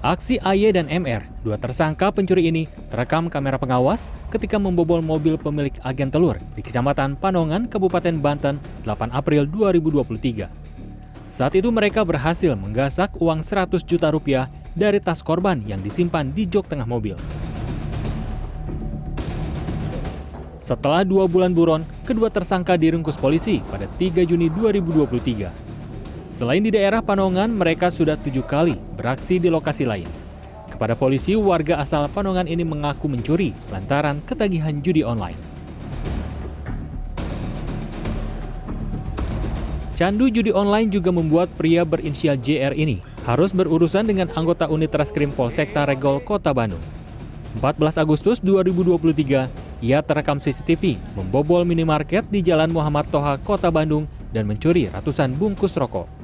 Aksi AY dan MR, dua tersangka pencuri ini, terekam kamera pengawas ketika membobol mobil pemilik agen telur di Kecamatan Panongan, Kabupaten Banten, 8 April 2023. Saat itu mereka berhasil menggasak uang 100 juta rupiah dari tas korban yang disimpan di jok tengah mobil. Setelah dua bulan buron, kedua tersangka diringkus polisi pada 3 Juni 2023. Selain di daerah Panongan, mereka sudah tujuh kali beraksi di lokasi lain. Kepada polisi, warga asal Panongan ini mengaku mencuri lantaran ketagihan judi online. Candu judi online juga membuat pria berinisial JR ini harus berurusan dengan anggota unit Reskrim Polsekta Regol Kota Bandung. 14 Agustus 2023, ia terekam CCTV membobol minimarket di Jalan Muhammad Toha, Kota Bandung dan mencuri ratusan bungkus rokok.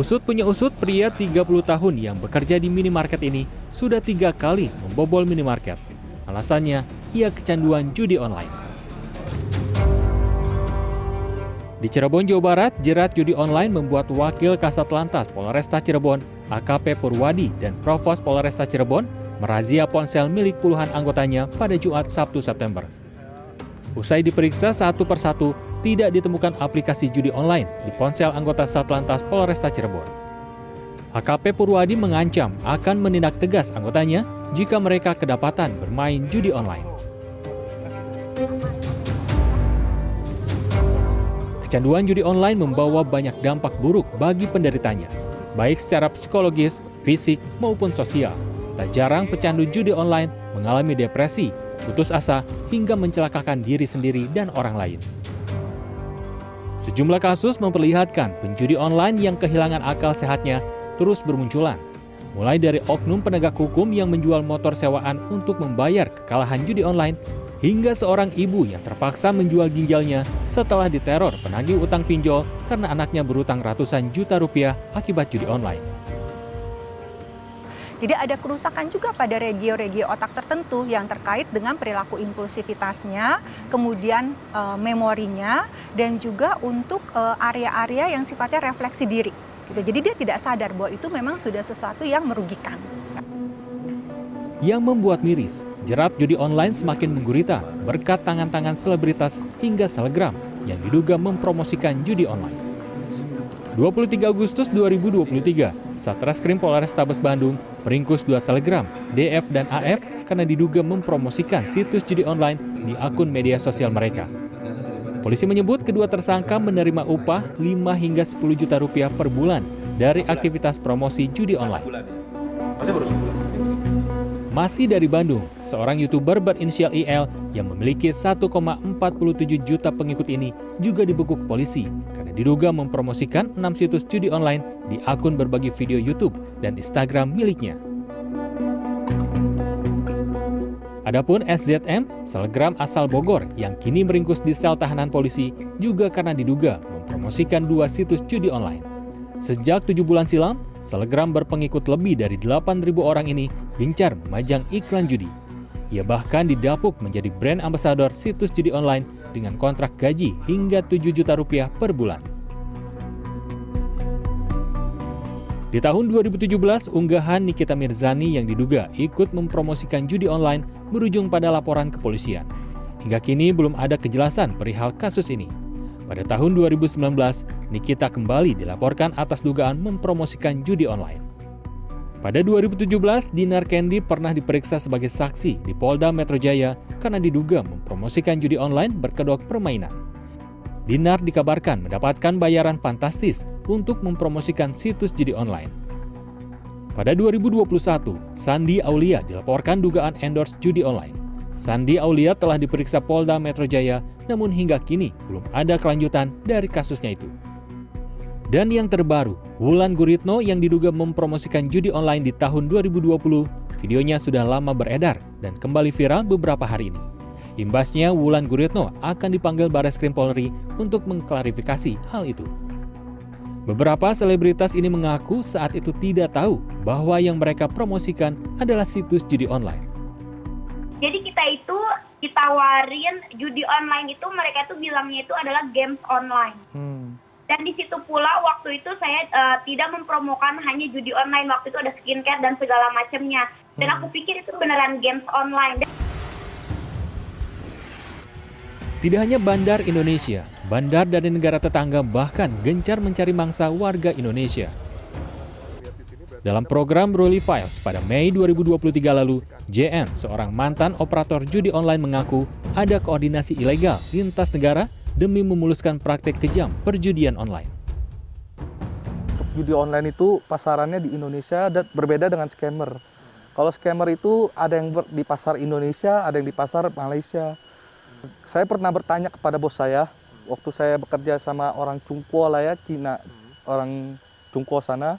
Usut punya usut, pria 30 tahun yang bekerja di minimarket ini sudah tiga kali membobol minimarket. Alasannya, ia kecanduan judi online. Di Cirebon, Jawa Barat, jerat judi online membuat Wakil Kasat Lantas Polresta Cirebon, AKP Purwadi, dan Provos Polresta Cirebon merazia ponsel milik puluhan anggotanya pada Jumat Sabtu September. Usai diperiksa satu persatu, tidak ditemukan aplikasi judi online di ponsel anggota Satlantas Polresta Cirebon. AKP Purwadi mengancam akan menindak tegas anggotanya jika mereka kedapatan bermain judi online. Kecanduan judi online membawa banyak dampak buruk bagi penderitanya, baik secara psikologis, fisik, maupun sosial. Tak jarang pecandu judi online mengalami depresi, putus asa, hingga mencelakakan diri sendiri dan orang lain. Sejumlah kasus memperlihatkan penjudi online yang kehilangan akal sehatnya terus bermunculan. Mulai dari oknum penegak hukum yang menjual motor sewaan untuk membayar kekalahan judi online, hingga seorang ibu yang terpaksa menjual ginjalnya setelah diteror penagih utang pinjol karena anaknya berutang ratusan juta rupiah akibat judi online. Jadi ada kerusakan juga pada regio-regio otak tertentu yang terkait dengan perilaku impulsivitasnya, kemudian e, memorinya, dan juga untuk eh, area-area yang sifatnya refleksi diri. Gitu. Jadi dia tidak sadar bahwa itu memang sudah sesuatu yang merugikan. Yang membuat miris, jerat judi online semakin menggurita berkat tangan-tangan selebritas hingga selegram yang diduga mempromosikan judi online. 23 Agustus 2023, Satreskrim Polrestabes Bandung meringkus dua selegram DF dan AF karena diduga mempromosikan situs judi online di akun media sosial mereka. Polisi menyebut kedua tersangka menerima upah 5 hingga 10 juta rupiah per bulan dari aktivitas promosi judi online. Masih dari Bandung, seorang YouTuber berinisial IL yang memiliki 1,47 juta pengikut ini juga dibekuk polisi karena diduga mempromosikan 6 situs judi online di akun berbagi video YouTube dan Instagram miliknya. Adapun SZM, selegram asal Bogor yang kini meringkus di sel tahanan polisi juga karena diduga mempromosikan dua situs judi online. Sejak tujuh bulan silam, Selegram berpengikut lebih dari 8.000 orang ini gencar memajang iklan judi. Ia bahkan didapuk menjadi brand ambasador situs judi online dengan kontrak gaji hingga 7 juta rupiah per bulan. Di tahun 2017, unggahan Nikita Mirzani yang diduga ikut mempromosikan judi online berujung pada laporan kepolisian. Hingga kini belum ada kejelasan perihal kasus ini. Pada tahun 2019, Nikita kembali dilaporkan atas dugaan mempromosikan judi online. Pada 2017, Dinar Candy pernah diperiksa sebagai saksi di Polda Metro Jaya karena diduga mempromosikan judi online berkedok permainan. Dinar dikabarkan mendapatkan bayaran fantastis untuk mempromosikan situs judi online. Pada 2021, Sandi Aulia dilaporkan dugaan endorse judi online. Sandi Aulia telah diperiksa Polda Metro Jaya, namun hingga kini belum ada kelanjutan dari kasusnya itu. Dan yang terbaru, Wulan Guritno yang diduga mempromosikan judi online di tahun 2020, videonya sudah lama beredar dan kembali viral beberapa hari ini. Imbasnya, Wulan Guritno akan dipanggil Bares Krim Polri untuk mengklarifikasi hal itu. Beberapa selebritas ini mengaku saat itu tidak tahu bahwa yang mereka promosikan adalah situs judi online. Jadi kita itu ditawarin judi online itu mereka tuh bilangnya itu adalah games online. Hmm. Dan di situ pula waktu itu saya uh, tidak mempromokan hanya judi online. Waktu itu ada skincare dan segala macamnya. Dan aku pikir itu beneran games online. Tidak hanya bandar Indonesia, bandar dari negara tetangga bahkan gencar mencari mangsa warga Indonesia. Dalam program Broly Files pada Mei 2023 lalu, JN, seorang mantan operator judi online mengaku ada koordinasi ilegal lintas negara demi memuluskan praktek kejam perjudian online. Judi online itu pasarannya di Indonesia dan berbeda dengan scammer. Kalau scammer itu ada yang di pasar Indonesia, ada yang di pasar Malaysia. Saya pernah bertanya kepada bos saya, waktu saya bekerja sama orang Cungkuo lah ya, Cina, orang Cungkuo sana.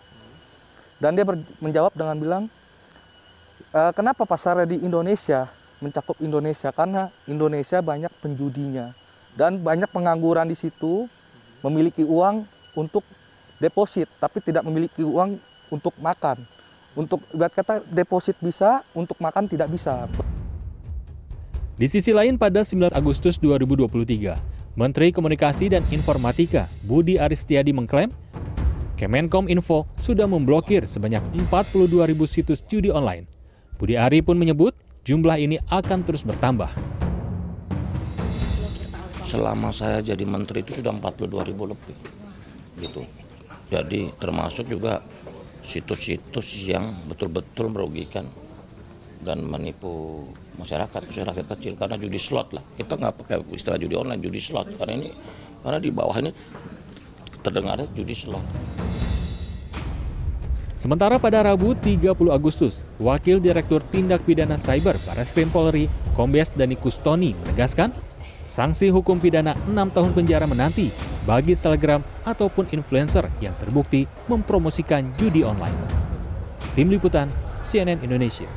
Dan dia menjawab dengan bilang, e, kenapa pasarnya di Indonesia, mencakup Indonesia? Karena Indonesia banyak penjudinya. Dan banyak pengangguran di situ, memiliki uang untuk deposit, tapi tidak memiliki uang untuk makan. Untuk buat kata deposit bisa, untuk makan tidak bisa. Di sisi lain pada 19 Agustus 2023, Menteri Komunikasi dan Informatika Budi Aristiadi mengklaim Kemenkom Info sudah memblokir sebanyak 42 ribu situs judi online. Budi Ari pun menyebut jumlah ini akan terus bertambah. Selama saya jadi menteri itu sudah 42 ribu lebih. Gitu. Jadi termasuk juga situs-situs yang betul-betul merugikan dan menipu masyarakat masyarakat kecil karena judi slot lah kita nggak pakai istilah judi online judi slot karena ini karena di bawah ini terdengar judi slot Sementara pada Rabu 30 Agustus, Wakil Direktur Tindak Pidana Cyber Barreskrim Polri, Kombes Dani Kustoni menegaskan, sanksi hukum pidana 6 tahun penjara menanti bagi selebgram ataupun influencer yang terbukti mempromosikan judi online. Tim Liputan, CNN Indonesia.